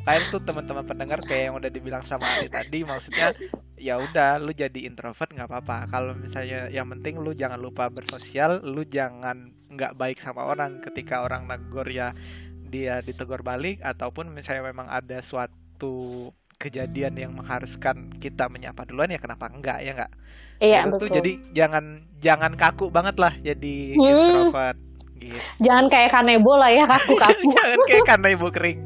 Kayak tuh teman-teman pendengar kayak yang udah dibilang sama Ali tadi, maksudnya ya udah lu jadi introvert nggak apa-apa. Kalau misalnya yang penting lu jangan lupa bersosial, lu jangan nggak baik sama orang ketika orang negor ya dia ditegur balik ataupun misalnya memang ada suatu kejadian yang mengharuskan kita menyapa duluan ya kenapa enggak ya enggak Iya Itu tuh betul. jadi jangan jangan kaku banget lah jadi Hmm. introvert gitu Jangan kayak kanebo lah ya kaku-kaku. Jangan kayak ibu kering.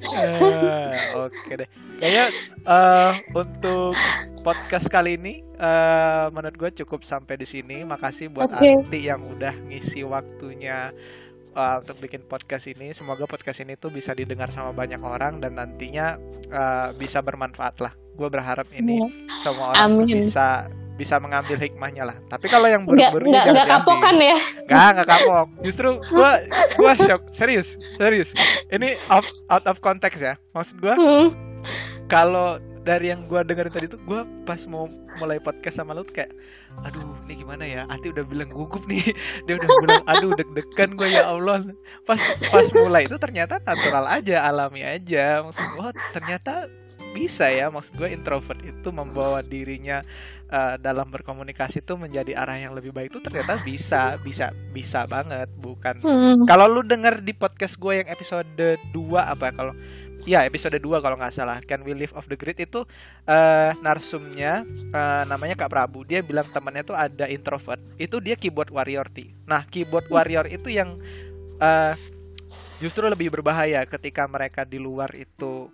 Eh, Oke deh. Kayaknya eh, untuk podcast kali ini eh, menurut gue cukup sampai di sini. Makasih buat Oke. Arti yang udah ngisi waktunya eh, untuk bikin podcast ini. Semoga podcast ini tuh bisa didengar sama banyak orang dan nantinya eh, bisa bermanfaat lah. Gue berharap ini semua orang Amin. bisa bisa mengambil hikmahnya lah. Tapi kalau yang buru-buru nggak nggak kapok kan ya? Nggak, nggak kapok. Justru gua gua shock, serius, serius. Ini out, out of context ya. Maksud gua Hmm. kalau dari yang gua dengerin tadi tuh gua pas mau mulai podcast sama lu tuh kayak aduh ini gimana ya? Ati udah bilang gugup nih. Dia udah bilang aduh deg-degan gue ya Allah. Pas pas mulai itu ternyata natural aja alami aja. Maksud gua ternyata bisa ya maksud gue introvert itu membawa dirinya uh, dalam berkomunikasi tuh menjadi arah yang lebih baik itu ternyata bisa bisa bisa banget bukan. Hmm. kalau lu denger di podcast gue yang episode 2 apa ya kalau ya episode 2 kalau nggak salah Can We Live Off the Grid itu eh narsumnya eh, namanya Kak Prabu. Dia bilang temannya tuh ada introvert. Itu dia keyboard warrior T nah keyboard warrior itu yang eh, justru lebih berbahaya ketika mereka di luar itu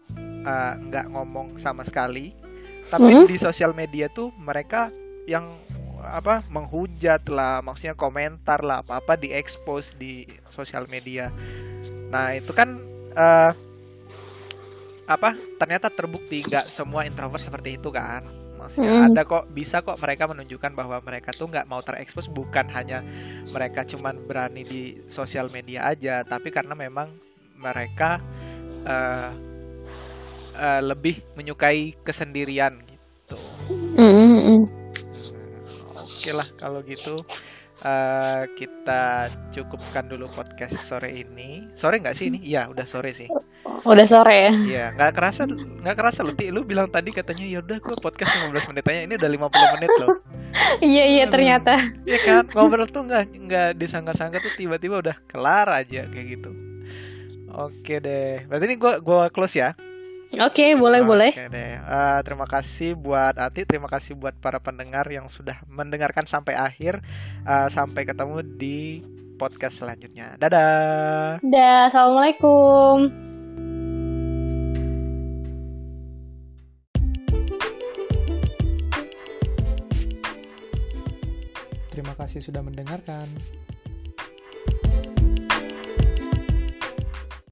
eh, nggak ngomong sama sekali tapi Mhm. di sosial media tuh mereka yang apa menghujat lah maksudnya komentar lah apa apa diekspos di sosial media nah itu kan eh, apa ternyata terbukti nggak semua introvert seperti itu kan maksudnya Mm. ada kok bisa kok mereka menunjukkan bahwa mereka tuh nggak mau terekspos bukan hanya mereka cuman berani di sosial media aja tapi karena memang mereka eh, eh, lebih menyukai kesendirian gitu hmm. Oke lah kalau gitu eh, kita cukupkan dulu podcast sore ini. Sore nggak sih ini? Iya udah sore sih. Udah sore ya. Iya nggak kerasa nggak kerasa Ti. Lu bilang tadi katanya ya udah gua podcast 15 menit aja ini udah 50 menit loh. Iya iya ternyata. Iya kan ngobrol tuh nggak nggak disangka-sangka tuh tiba-tiba udah kelar aja kayak gitu. Oke deh. Berarti ini gua gua close ya. Oke boleh boleh. Oke deh. Eh, terima kasih buat Ati, terima kasih buat para pendengar yang sudah mendengarkan sampai akhir. Eh, sampai ketemu di podcast selanjutnya. Dadah. Dah assalamualaikum. Terima kasih sudah mendengarkan.